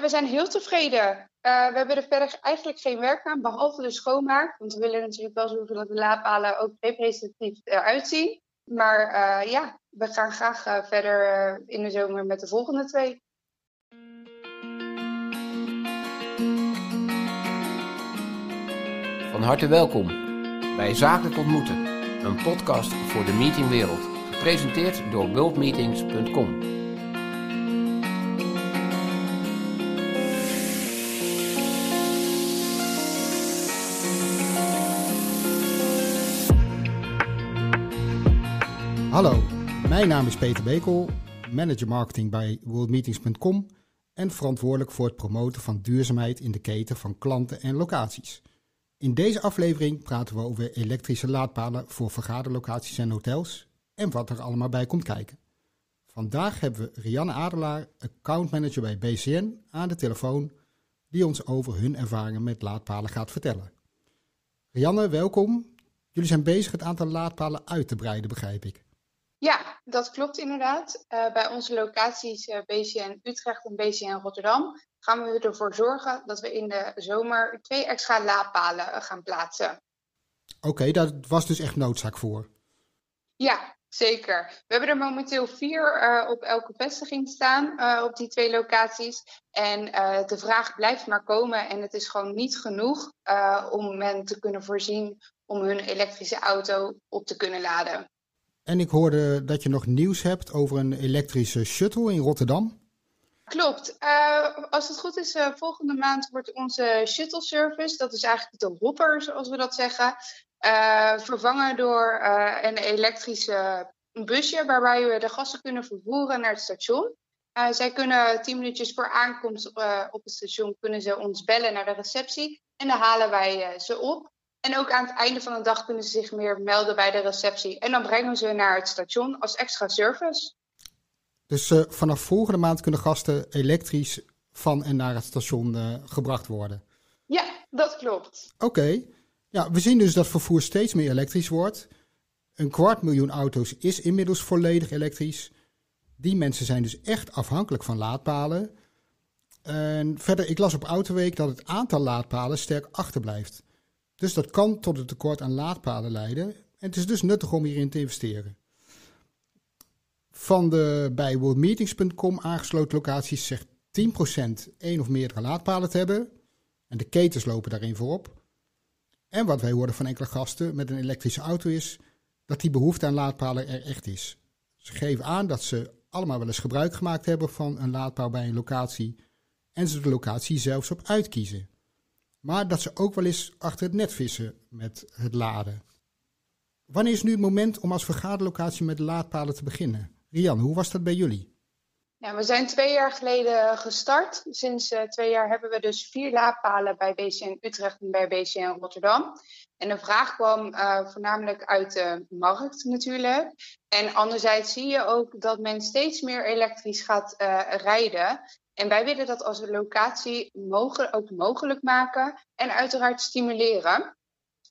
We zijn heel tevreden. we hebben er verder eigenlijk geen werk aan, behalve de schoonmaak. Want we willen natuurlijk wel zorgen dat de laadpalen ook representatief eruit zien. Maar ja, we gaan graag verder in de zomer met de volgende twee. Van harte welkom bij Zakelijk Ontmoeten, een podcast voor de meetingwereld, gepresenteerd door worldmeetings.com. Hallo, mijn naam is Peter Bekel, manager marketing bij worldmeetings.com en verantwoordelijk voor het promoten van duurzaamheid in de keten van klanten en locaties. In deze aflevering praten we over elektrische laadpalen voor vergaderlocaties en hotels en wat er allemaal bij komt kijken. Vandaag hebben we Rianne Adelaar, accountmanager bij BCN, aan de telefoon die ons over hun ervaringen met laadpalen gaat vertellen. Rianne, welkom. Jullie zijn bezig het aantal laadpalen uit te breiden, begrijp ik. Ja, dat klopt inderdaad. Uh, bij onze locaties uh, BCN Utrecht en BCN Rotterdam gaan we ervoor zorgen dat we in de zomer twee extra laadpalen eh, gaan plaatsen. Oké, okay, daar was dus echt noodzaak voor. Ja, zeker. We hebben er momenteel vier uh, op elke vestiging staan uh, op die twee locaties. En uh, de vraag blijft maar komen en het is gewoon niet genoeg om men te kunnen voorzien om hun elektrische auto op te kunnen laden. En ik hoorde dat je nog nieuws hebt over een elektrische shuttle in Rotterdam. Klopt. Uh, als het goed is, uh, volgende maand wordt onze shuttle service, dat is eigenlijk de hopper zoals we dat zeggen, uh, vervangen door een elektrische busje waarbij we de gasten kunnen vervoeren naar het station. zij kunnen tien minuutjes voor aankomst op het station kunnen ze ons bellen naar de receptie en dan halen wij ze op. En ook aan het einde van de dag kunnen ze zich meer melden bij de receptie. En dan brengen ze naar het station als extra service. Dus uh, vanaf volgende maand kunnen gasten elektrisch van en naar het station uh, gebracht worden? Ja, dat klopt. Oké. Ja, we zien dus dat vervoer steeds meer elektrisch wordt. Een kwart miljoen auto's is inmiddels volledig elektrisch. Die mensen zijn dus echt afhankelijk van laadpalen. En verder, ik las op Autoweek dat het aantal laadpalen sterk achterblijft. Dus dat kan tot een tekort aan laadpalen leiden. En het is dus nuttig om hierin te investeren. Van de bij worldmeetings.com aangesloten locaties zegt 10% één of meerdere laadpalen te hebben. En de ketens lopen daarin voorop. En wat wij hoorden van enkele gasten met een elektrische auto is dat die behoefte aan laadpalen er echt is. Ze geven aan dat ze allemaal wel eens gebruik gemaakt hebben van een laadpaal bij een locatie en ze de locatie zelfs op uitkiezen. Maar dat ze ook wel eens achter het net vissen met het laden. Wanneer is nu het moment om als vergaderlocatie met laadpalen te beginnen? Rian, hoe was dat bij jullie? Ja, we zijn twee jaar geleden gestart. Sinds uh, twee jaar hebben we dus vier laadpalen bij BCN Utrecht en bij BCN Rotterdam. En de vraag kwam uh, voornamelijk uit de markt natuurlijk. En anderzijds zie je ook dat men steeds meer elektrisch gaat uh, rijden. En wij willen dat als locatie mogen, ook mogelijk maken en uiteraard stimuleren.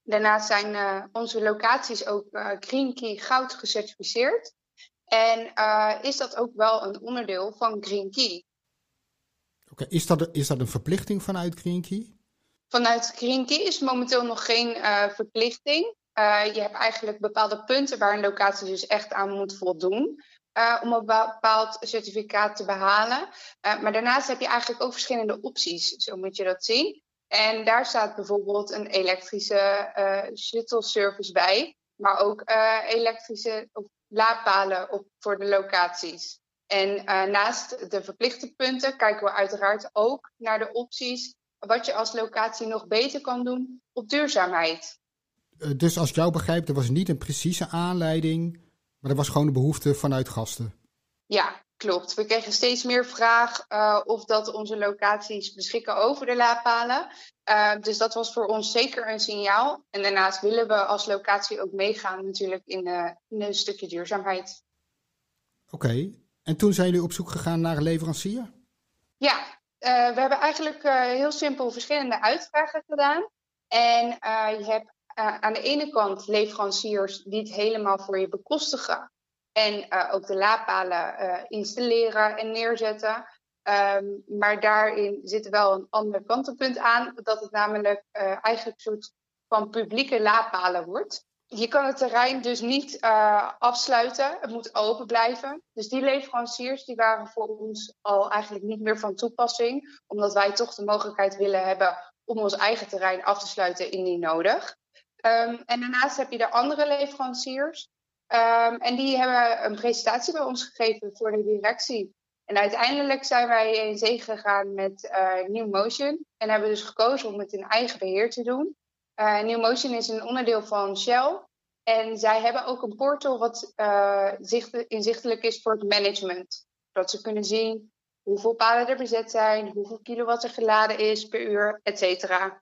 Daarnaast zijn onze locaties ook Green Key goud gecertificeerd. En uh, is dat ook wel een onderdeel van Green Key? Oké, is, dat, is dat een verplichting vanuit Green Key? Vanuit Green Key is momenteel nog geen verplichting. Je hebt eigenlijk bepaalde punten waar een locatie dus echt aan moet voldoen. Om een bepaald certificaat te behalen. maar daarnaast heb je eigenlijk ook verschillende opties, zo moet je dat zien. En daar staat bijvoorbeeld een elektrische shuttle service bij, maar ook elektrische laadpalen op, voor de locaties. En naast de verplichte punten kijken we uiteraard ook naar de opties wat je als locatie nog beter kan doen op duurzaamheid. Dus als ik jou begrijp, er was niet een precieze aanleiding, maar er was gewoon een behoefte vanuit gasten. Ja, klopt. We kregen steeds meer vraag uh, of dat onze locaties beschikken over de laadpalen. Uh, dus dat was voor ons zeker een signaal. En daarnaast willen we als locatie ook meegaan natuurlijk in, de, in een stukje duurzaamheid. Oké, okay. en toen zijn jullie op zoek gegaan naar een leverancier? Ja, uh, we hebben eigenlijk heel simpel verschillende uitvragen gedaan. En je hebt aan de ene kant leveranciers die het helemaal voor je bekostigen. En uh, ook de laadpalen uh, installeren en neerzetten. Ehm, maar daarin zit wel een ander kantelpunt aan, dat het namelijk eigenlijk een soort van publieke laadpalen wordt. Je kan het terrein dus niet afsluiten, het moet open blijven. Dus die leveranciers die waren voor ons al eigenlijk niet meer van toepassing, omdat wij toch de mogelijkheid willen hebben om ons eigen terrein af te sluiten indien nodig. Um, en daarnaast heb je de andere leveranciers. Um, en die hebben een presentatie bij ons gegeven voor de directie. En uiteindelijk zijn wij in zee gegaan met uh, New Motion. En hebben dus gekozen om het in eigen beheer te doen. Uh, New Motion is een onderdeel van Shell. En zij hebben ook een portal wat uh, zicht, inzichtelijk is voor het management. Zodat ze kunnen zien hoeveel palen er bezet zijn, hoeveel kilowatt er geladen is per uur, et cetera.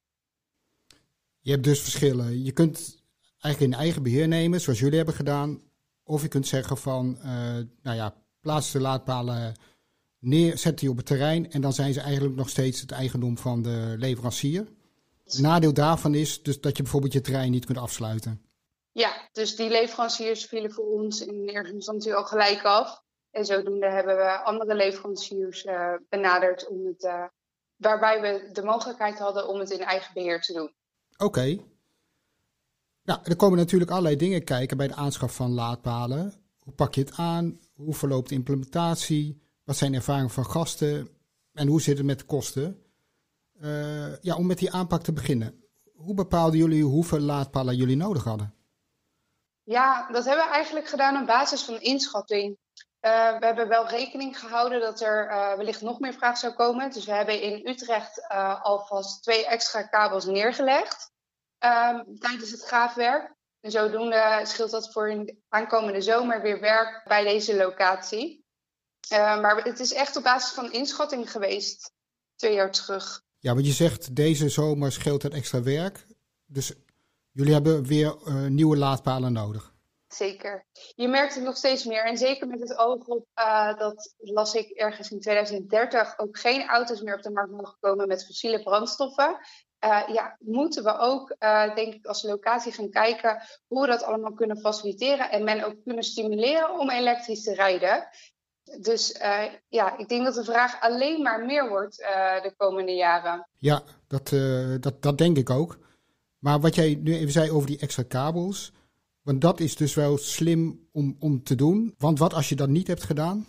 Je hebt dus verschillen. Je kunt eigenlijk in eigen beheer nemen, zoals jullie hebben gedaan. Of je kunt zeggen van, uh, nou ja, plaats de laadpalen neer, zet die op het terrein en dan zijn ze eigenlijk nog steeds het eigendom van de leverancier. Het nadeel daarvan is dus dat je bijvoorbeeld je terrein niet kunt afsluiten. Ja, dus die leveranciers vielen voor ons in eerste instantie al gelijk af. En zodoende hebben we andere leveranciers uh, benaderd om het, uh, waarbij we de mogelijkheid hadden om het in eigen beheer te doen. Oké. Nou, er komen natuurlijk allerlei dingen kijken bij de aanschaf van laadpalen. Hoe pak je het aan? Hoe verloopt de implementatie? Wat zijn ervaringen van gasten? En hoe zit het met de kosten? Uh, ja, om met die aanpak te beginnen. Hoe bepaalden jullie hoeveel laadpalen jullie nodig hadden? Ja, dat hebben we eigenlijk gedaan op basis van inschatting. Uh, we hebben wel rekening gehouden dat er uh, wellicht nog meer vraag zou komen. Dus we hebben in Utrecht uh, alvast twee extra kabels neergelegd um, tijdens het graafwerk. En zodoende scheelt dat voor een aankomende zomer weer werk bij deze locatie. maar het is echt op basis van inschatting geweest, twee jaar terug. Ja, want je zegt deze zomer scheelt het extra werk. Dus jullie hebben weer nieuwe laadpalen nodig. Zeker. Je merkt het nog steeds meer. En zeker met het oog op, uh, dat las ik ergens in 2030, ook geen auto's meer op de markt mogen komen met fossiele brandstoffen. Uh, ja, moeten we ook, uh, denk ik, als locatie gaan kijken hoe we dat allemaal kunnen faciliteren en men ook kunnen stimuleren om elektrisch te rijden. Dus ja, ik denk dat de vraag alleen maar meer wordt de komende jaren. Ja, dat, dat, dat denk ik ook. Maar wat jij nu even zei over die extra kabels. Want dat is dus wel slim om, om te doen. Want wat als je dat niet hebt gedaan?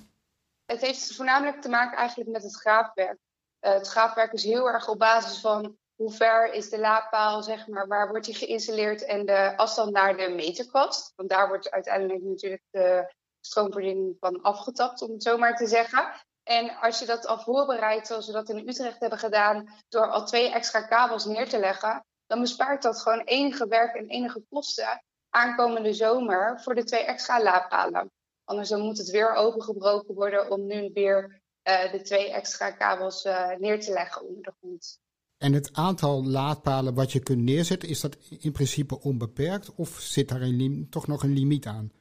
Het heeft voornamelijk te maken eigenlijk met het graafwerk. Uh, het graafwerk is heel erg op basis van hoe ver is de laadpaal, zeg maar, waar wordt die geïnstalleerd en de afstand naar de meterkast. Want daar wordt uiteindelijk natuurlijk de stroomvoorziening van afgetapt, om het zo maar te zeggen. En als je dat al voorbereidt, zoals we dat in Utrecht hebben gedaan, door al twee extra kabels neer te leggen, dan bespaart dat gewoon enige werk en enige kosten aankomende zomer voor de twee extra laadpalen. Anders dan moet het weer opengebroken worden om nu weer uh, de twee extra kabels uh, neer te leggen onder de grond. En het aantal laadpalen wat je kunt neerzetten, is dat in principe onbeperkt of zit daar een toch nog een limiet aan?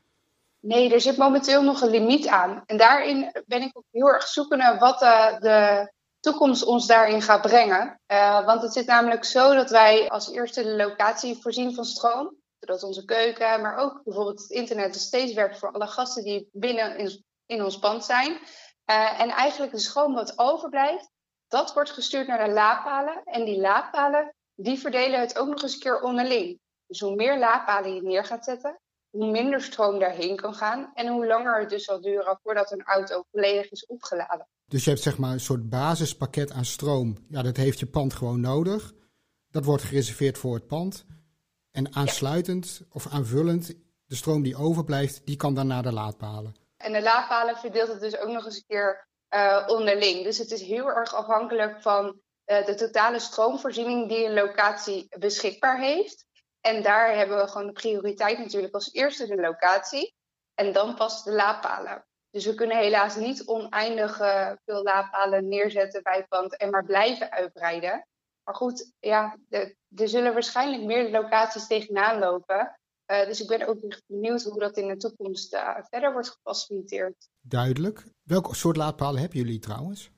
Nee, er zit momenteel nog een limiet aan. En daarin ben ik ook heel erg zoekende wat uh, de toekomst ons daarin gaat brengen. want het zit namelijk zo dat wij als eerste de locatie voorzien van stroom zodat onze keuken, maar ook bijvoorbeeld het internet steeds werkt voor alle gasten die binnen in, in ons pand zijn. Uh, en eigenlijk de stroom wat overblijft, dat wordt gestuurd naar de laadpalen. En die laadpalen, die verdelen het ook nog eens een keer onderling. Dus hoe meer laadpalen je neer gaat zetten, hoe minder stroom daarheen kan gaan. En hoe langer het dus zal duren voordat een auto volledig is opgeladen. Dus je hebt zeg maar een soort basispakket aan stroom. Ja, dat heeft je pand gewoon nodig. Dat wordt gereserveerd voor het pand. En aansluitend of aanvullend, de stroom die overblijft, die kan dan naar de laadpalen. En de laadpalen verdeelt het dus ook nog eens een keer uh, onderling. Dus het is heel erg afhankelijk van uh, de totale stroomvoorziening die een locatie beschikbaar heeft. En daar hebben we gewoon de prioriteit natuurlijk als eerste de locatie. En dan pas de laadpalen. Dus we kunnen helaas niet oneindig uh, veel laadpalen neerzetten bij het pand en maar blijven uitbreiden. Maar goed, ja, er zullen waarschijnlijk meer locaties tegenaan lopen. Uh, dus ik ben ook benieuwd hoe dat in de toekomst uh, verder wordt gefaciliteerd. Duidelijk. Welk soort laadpalen hebben jullie trouwens?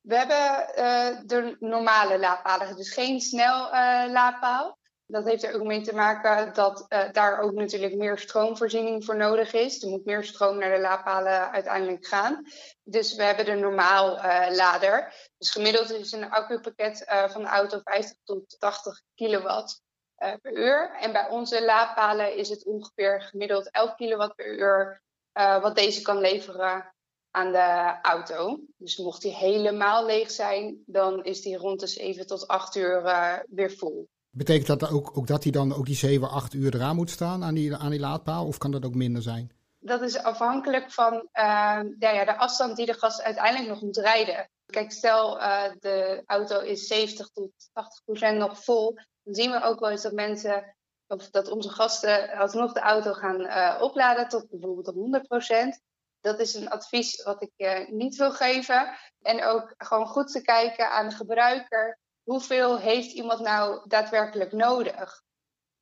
We hebben uh, de normale laadpalen, dus geen snel laadpaal. Dat heeft er ook mee te maken dat uh, daar ook natuurlijk meer stroomvoorziening voor nodig is. Er moet meer stroom naar de laadpalen uiteindelijk gaan. Dus we hebben de normaal uh, lader. Dus gemiddeld is een accupakket uh, van de auto 50 tot 80 kilowatt per uur. En bij onze laadpalen is het ongeveer gemiddeld 11 kilowatt per uur wat deze kan leveren aan de auto. Dus mocht die helemaal leeg zijn, dan is die rond de 7 tot 8 uur weer vol. Betekent dat ook, ook dat hij dan ook die 7, 8 uur eraan moet staan aan die, aan die laadpaal? Of kan dat ook minder zijn? Dat is afhankelijk van uh, ja, de afstand die de gast uiteindelijk nog moet rijden. Kijk, stel uh, de auto is 70 tot 80 procent nog vol. Dan zien we ook wel eens dat mensen, of dat onze gasten alsnog de auto gaan uh, opladen tot bijvoorbeeld 100 procent. Dat is een advies wat ik niet wil geven. En ook gewoon goed te kijken aan de gebruiker hoeveel heeft iemand nou daadwerkelijk nodig?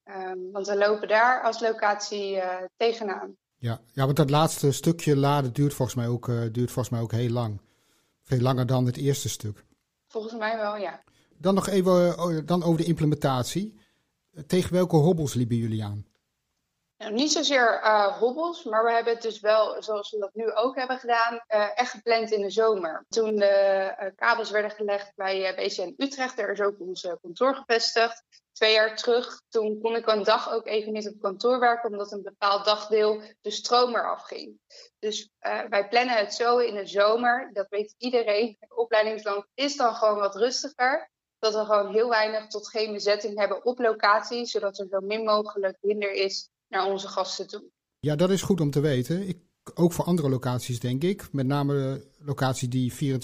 Um, want we lopen daar als locatie uh, tegenaan. Ja, ja, want dat laatste stukje laden duurt volgens mij ook, uh, duurt volgens mij ook heel lang. Veel langer dan het eerste stuk. Volgens mij wel, ja. Dan nog even uh, dan over de implementatie. Tegen welke hobbels liepen jullie aan? Nou, niet zozeer uh, hobbels, maar we hebben het dus wel, zoals we dat nu ook hebben gedaan, uh, echt gepland in de zomer. Toen de uh, kabels werden gelegd bij BCN Utrecht, daar is ook ons kantoor gevestigd. Twee jaar terug, toen kon ik een dag ook even niet op kantoor werken, omdat een bepaald dagdeel de stroom eraf ging. Dus wij plannen het zo in de zomer, dat weet iedereen. Het opleidingsland is dan gewoon wat rustiger dat we gewoon heel weinig tot geen bezetting hebben op locatie, zodat er zo min mogelijk hinder is naar onze gasten toe. Ja, dat is goed om te weten. Ik, ook voor andere locaties, denk ik. Met name locaties die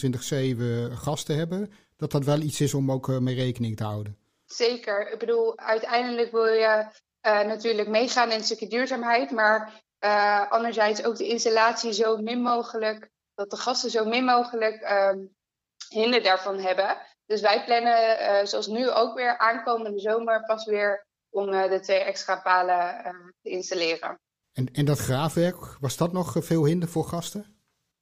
24-7 gasten hebben. Dat dat wel iets is om ook mee rekening te houden. Zeker. Ik bedoel, uiteindelijk wil je uh, natuurlijk meegaan in een stukje duurzaamheid. Maar uh, anderzijds ook de installatie zo min mogelijk. Dat de gasten zo min mogelijk uh, hinder daarvan hebben. Dus wij plannen, zoals nu ook weer aankomende zomer, pas weer om uh, de twee extra palen uh, te installeren. En, en dat graafwerk, was dat nog veel hinder voor gasten?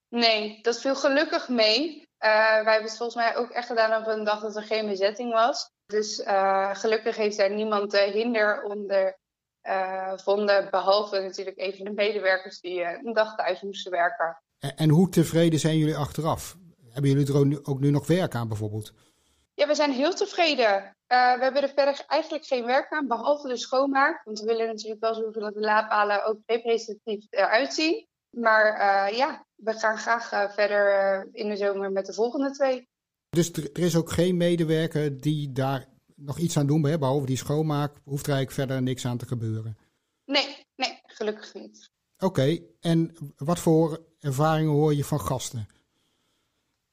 Nee, dat viel gelukkig mee. Wij hebben het volgens mij ook echt gedaan op een dag dat er geen bezetting was. Dus gelukkig heeft daar niemand hinder onder vonden, behalve natuurlijk even de medewerkers die een dag thuis moesten werken. En, en hoe tevreden zijn jullie achteraf? Hebben jullie er ook nu, ook nu nog werk aan bijvoorbeeld? Ja, we zijn heel tevreden. Uh, we hebben er verder eigenlijk geen werk aan, behalve de schoonmaak. Want we willen natuurlijk wel zorgen dat de laadpalen ook representatief eruit zien. Maar uh, ja, we gaan graag uh, verder in de zomer met de volgende twee. Dus er, is ook geen medewerker die daar nog iets aan doen, behalve die schoonmaak, hoeft er eigenlijk verder niks aan te gebeuren? Nee, nee, gelukkig niet. Oké, okay. en wat voor ervaringen hoor je van gasten?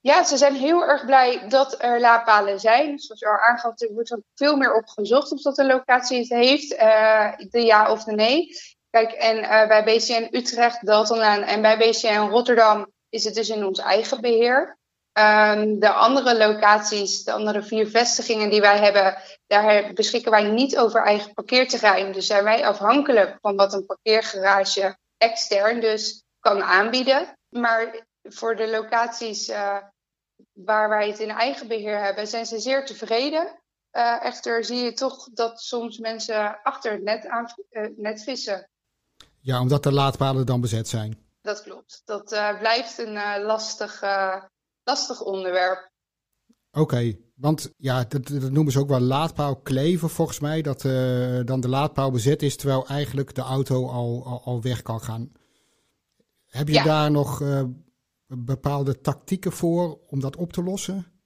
Ja, ze zijn heel erg blij dat er laadpalen zijn. Zoals u al aangaf, er wordt veel meer op gezocht of dat een locatie het heeft. Uh, de ja of de nee. Kijk, en uh, bij BCN Utrecht, Daltonlaan en bij BCN Rotterdam is het dus in ons eigen beheer. Um, de andere locaties, de andere vier vestigingen die wij hebben, daar beschikken wij niet over eigen parkeerterrein. Dus zijn wij afhankelijk van wat een parkeergarage extern dus kan aanbieden. Maar voor de locaties uh, waar wij het in eigen beheer hebben, zijn ze zeer tevreden. Uh, echter zie je toch dat soms mensen achter het net, aan, uh, net vissen. Ja, omdat de laadpalen dan bezet zijn. Dat klopt. Dat blijft een lastig, lastig onderwerp. Oké, okay, want ja, dat, dat, noemen ze ook wel laadpaal kleven volgens mij. Dat dan de laadpaal bezet is, terwijl eigenlijk de auto al, al, al weg kan gaan. Heb je ja. daar nog bepaalde tactieken voor om dat op te lossen?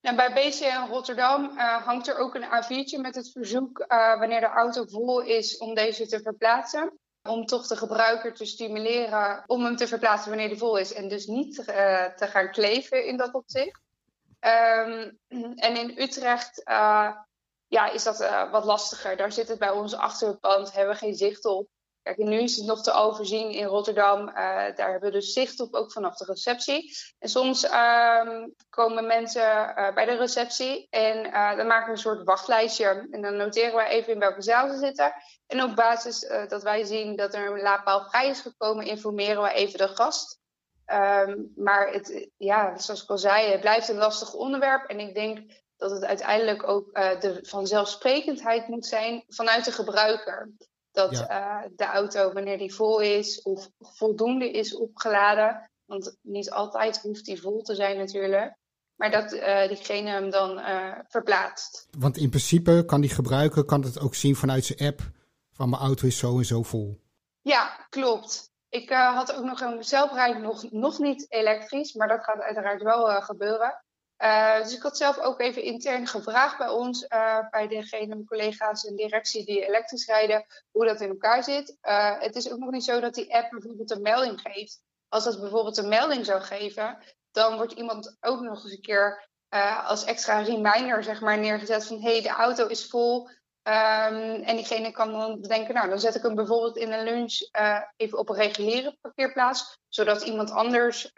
Nou, bij BCN Rotterdam uh, hangt er ook een A4'tje met het verzoek uh, wanneer de auto vol is om deze te verplaatsen. Om toch de gebruiker te stimuleren om hem te verplaatsen wanneer die vol is en dus niet uh, te gaan kleven in dat opzicht. Um, en in Utrecht ja, is dat wat lastiger. Daar zit het bij ons achter het pand, hebben we geen zicht op. Kijk, nu is het nog te overzien in Rotterdam. Uh, daar hebben we dus zicht op, ook vanaf de receptie. En soms uh, komen mensen uh, bij de receptie en eh, dan maken we een soort wachtlijstje. En dan noteren we even in welke zaal ze zitten. En op basis dat wij zien dat er een laadpaal vrij is gekomen, informeren we even de gast. Um, maar het, ja, zoals ik al zei, het blijft een lastig onderwerp. En ik denk dat het uiteindelijk ook de vanzelfsprekendheid moet zijn vanuit de gebruiker. Dat de auto, wanneer die vol is of voldoende is opgeladen, want niet altijd hoeft die vol te zijn natuurlijk, maar dat diegene hem dan verplaatst. Want in principe kan die gebruiker kan het ook zien vanuit zijn app van mijn auto is zo en zo vol. Ja, klopt. Ik had ook nog een zelfrijd nog, nog niet elektrisch, maar dat gaat uiteraard wel gebeuren. Uh, dus ik had zelf ook even intern gevraagd bij ons, bij degene, collega's en directie die elektrisch rijden, hoe dat in elkaar zit. het is ook nog niet zo dat die app bijvoorbeeld een melding geeft. Als dat bijvoorbeeld een melding zou geven, dan wordt iemand ook nog eens een keer als extra reminder zeg maar, neergezet van hé, hey, de auto is vol, Um, en diegene kan dan denken, nou, dan zet ik hem bijvoorbeeld in een lunch even op een reguliere parkeerplaats, zodat iemand anders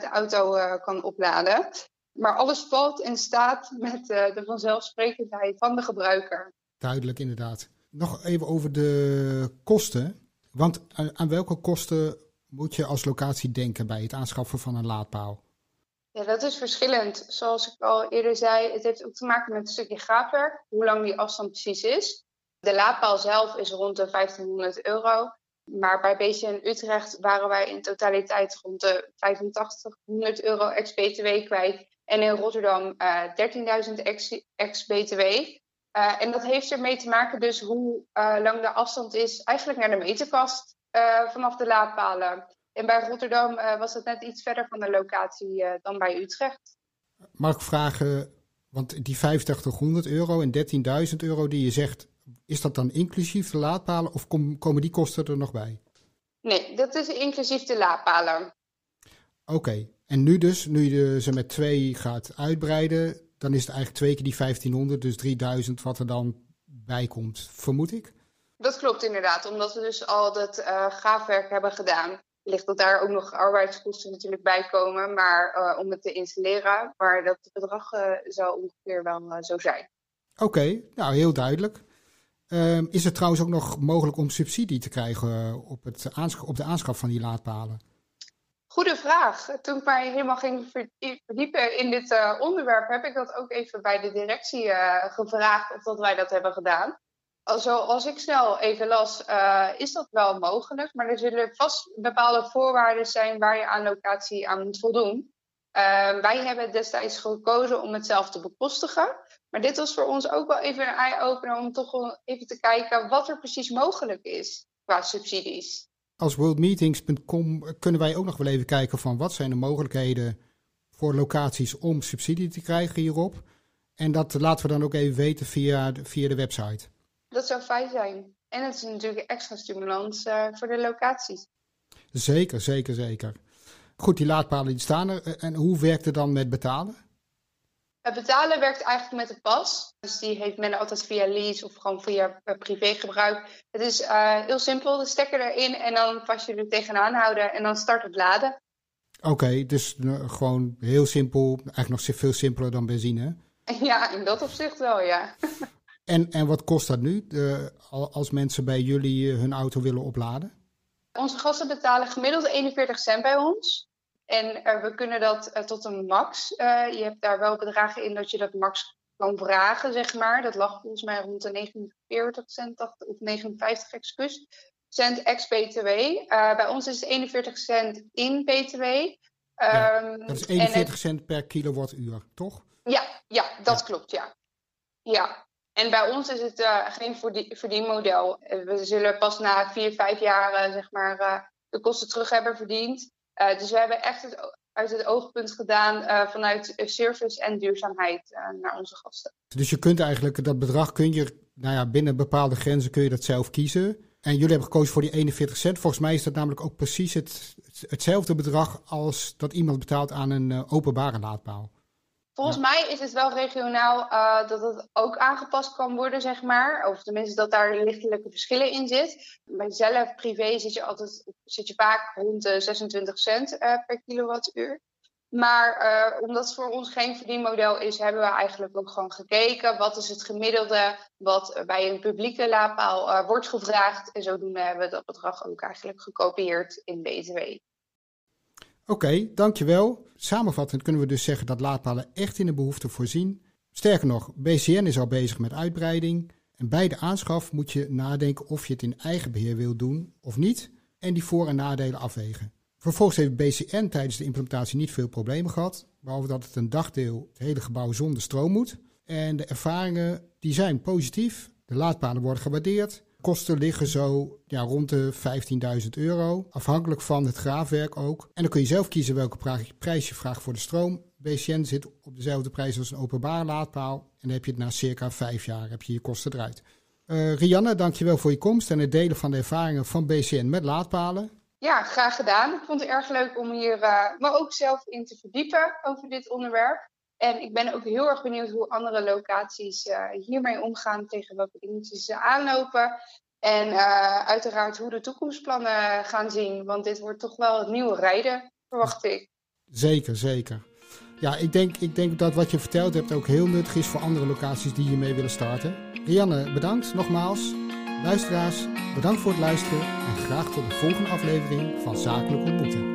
de auto kan opladen. Maar alles valt in staat met de vanzelfsprekendheid van de gebruiker. Duidelijk, inderdaad. Nog even over de kosten. Want aan welke kosten moet je als locatie denken bij het aanschaffen van een laadpaal? Ja, dat is verschillend. Zoals ik al eerder zei, het heeft ook te maken met een stukje graafwerk, hoe lang die afstand precies is. De laadpaal zelf is rond de 1500 euro. Maar bij Beestje in Utrecht waren wij in totaliteit rond de 8500 euro ex-BTW kwijt. En in Rotterdam uh, 13.000 ex-BTW. Uh, en dat heeft ermee te maken dus hoe uh, lang de afstand is eigenlijk naar de meterkast vanaf de laadpalen. En bij Rotterdam was het net iets verder van de locatie dan bij Utrecht. Mag ik vragen, want die 8500 euro en 13.000 euro die je zegt, is dat dan inclusief de laadpalen of kom, komen die kosten er nog bij? Nee, dat is inclusief de laadpalen. Oké, okay. En nu dus, nu je ze met twee gaat uitbreiden, dan is het eigenlijk twee keer die 1500, dus 3000 wat er dan bij komt, vermoed ik? Dat klopt inderdaad, omdat we dus al dat uh, gaafwerk hebben gedaan ligt dat daar ook nog arbeidskosten natuurlijk bij komen. Maar uh, om het te installeren, maar dat bedrag uh, zou ongeveer wel zo zijn. Oké, okay, nou heel duidelijk. Ehm, is het trouwens ook nog mogelijk om subsidie te krijgen op, het op de aanschaf van die laadpalen? Goede vraag. Toen ik mij helemaal ging verdiepen in dit onderwerp, heb ik dat ook even bij de directie gevraagd of dat wij dat hebben gedaan zoals ik snel even las, uh, is dat wel mogelijk. Maar er zullen vast bepaalde voorwaarden zijn waar je aan locatie aan moet voldoen. Wij hebben destijds gekozen om het zelf te bekostigen. Maar dit was voor ons ook wel even een eye-opener om toch even te kijken wat er precies mogelijk is qua subsidies. Als worldmeetings.com kunnen wij ook nog wel even kijken van wat zijn de mogelijkheden voor locaties om subsidie te krijgen hierop. En dat laten we dan ook even weten via, via de website. Dat zou fijn zijn. En het is natuurlijk extra stimulans uh, voor de locaties. Zeker, zeker, zeker. Goed, die laadpalen die staan er. Eh, en hoe werkt het dan met betalen? Het betalen werkt eigenlijk met de pas. Dus die heeft men altijd via lease of gewoon via eh, privégebruik. Het is uh, heel simpel, de stekker erin en dan pas je er tegenaan houden en dan start het laden. Oké, okay, dus uh, gewoon heel simpel, eigenlijk nog veel simpeler dan benzine. Ja, in dat opzicht wel, ja. En, en wat kost dat nu als mensen bij jullie eh, hun auto willen opladen? Onze gasten betalen gemiddeld 41 cent bij ons. En uh, we kunnen dat uh, tot een max. Uh, je hebt daar wel bedragen in dat je dat max kan vragen, zeg maar. Dat lag volgens mij rond de 49 cent of 59 excuus, cent ex-BTW. bij ons is het 41 cent in BTW. Ja, um, dat is 41 en, cent per kilowattuur, toch? Ja, ja dat ja. klopt, ja. Ja, en bij ons is het uh, geen verdienmodel. Eh, we zullen pas na vier, vijf jaar uh, zeg maar, uh, de kosten terug hebben verdiend. Dus we hebben echt het, uit het oogpunt gedaan vanuit service en duurzaamheid naar onze gasten. Dus je kunt eigenlijk dat bedrag, kun je, nou ja, binnen bepaalde grenzen kun je dat zelf kiezen. En jullie hebben gekozen voor die 41 cent. Volgens mij is dat namelijk ook precies het, hetzelfde bedrag als dat iemand betaalt aan een openbare laadpaal. Volgens mij is het wel regionaal uh, dat het ook aangepast kan worden, zeg maar. Of tenminste dat daar lichtelijke verschillen in zit. Bij zelf privé zit je, altijd, zit je vaak rond de 26 cent uh, per kilowattuur. Maar uh, omdat het voor ons geen verdienmodel is, hebben we eigenlijk ook gewoon gekeken. Wat is het gemiddelde wat bij een publieke laadpaal wordt gevraagd. En zodoende hebben we dat bedrag ook eigenlijk gekopieerd in BTW. Oké, dankjewel. Samenvattend kunnen we dus zeggen dat laadpalen echt in de behoefte voorzien. Sterker nog, BCN is al bezig met uitbreiding. En bij de aanschaf moet je nadenken of je het in eigen beheer wilt doen of niet. En die voor- en nadelen afwegen. Vervolgens heeft BCN tijdens de implementatie niet veel problemen gehad. Behalve dat het een dagdeel het hele gebouw zonder stroom moet. En de ervaringen die zijn positief. De laadpalen worden gewaardeerd. Kosten liggen zo ja, rond de 15.000 euro. Afhankelijk van het graafwerk ook. En dan kun je zelf kiezen welke prijs je vraagt voor de stroom. BCN zit op dezelfde prijs als een openbare laadpaal. En dan heb je het na circa vijf jaar heb je je kosten eruit. Uh, Rianne, dankjewel voor je komst en het delen van de ervaringen van BCN met laadpalen. Ja, graag gedaan. Ik vond het erg leuk om hier uh, me ook zelf in te verdiepen over dit onderwerp. En ik ben ook heel erg benieuwd hoe andere locaties uh, hiermee omgaan, tegen welke dingetjes ze aanlopen. En uh, uiteraard hoe de toekomstplannen gaan zien. Want dit wordt toch wel het nieuwe rijden, verwacht ik. Zeker, zeker. Ja, ik denk, ik denk dat wat je verteld hebt ook heel nuttig is voor andere locaties die hiermee willen starten. Rianne, bedankt nogmaals. Luisteraars, bedankt voor het luisteren en graag tot de volgende aflevering van Zakelijk Ontmoeten.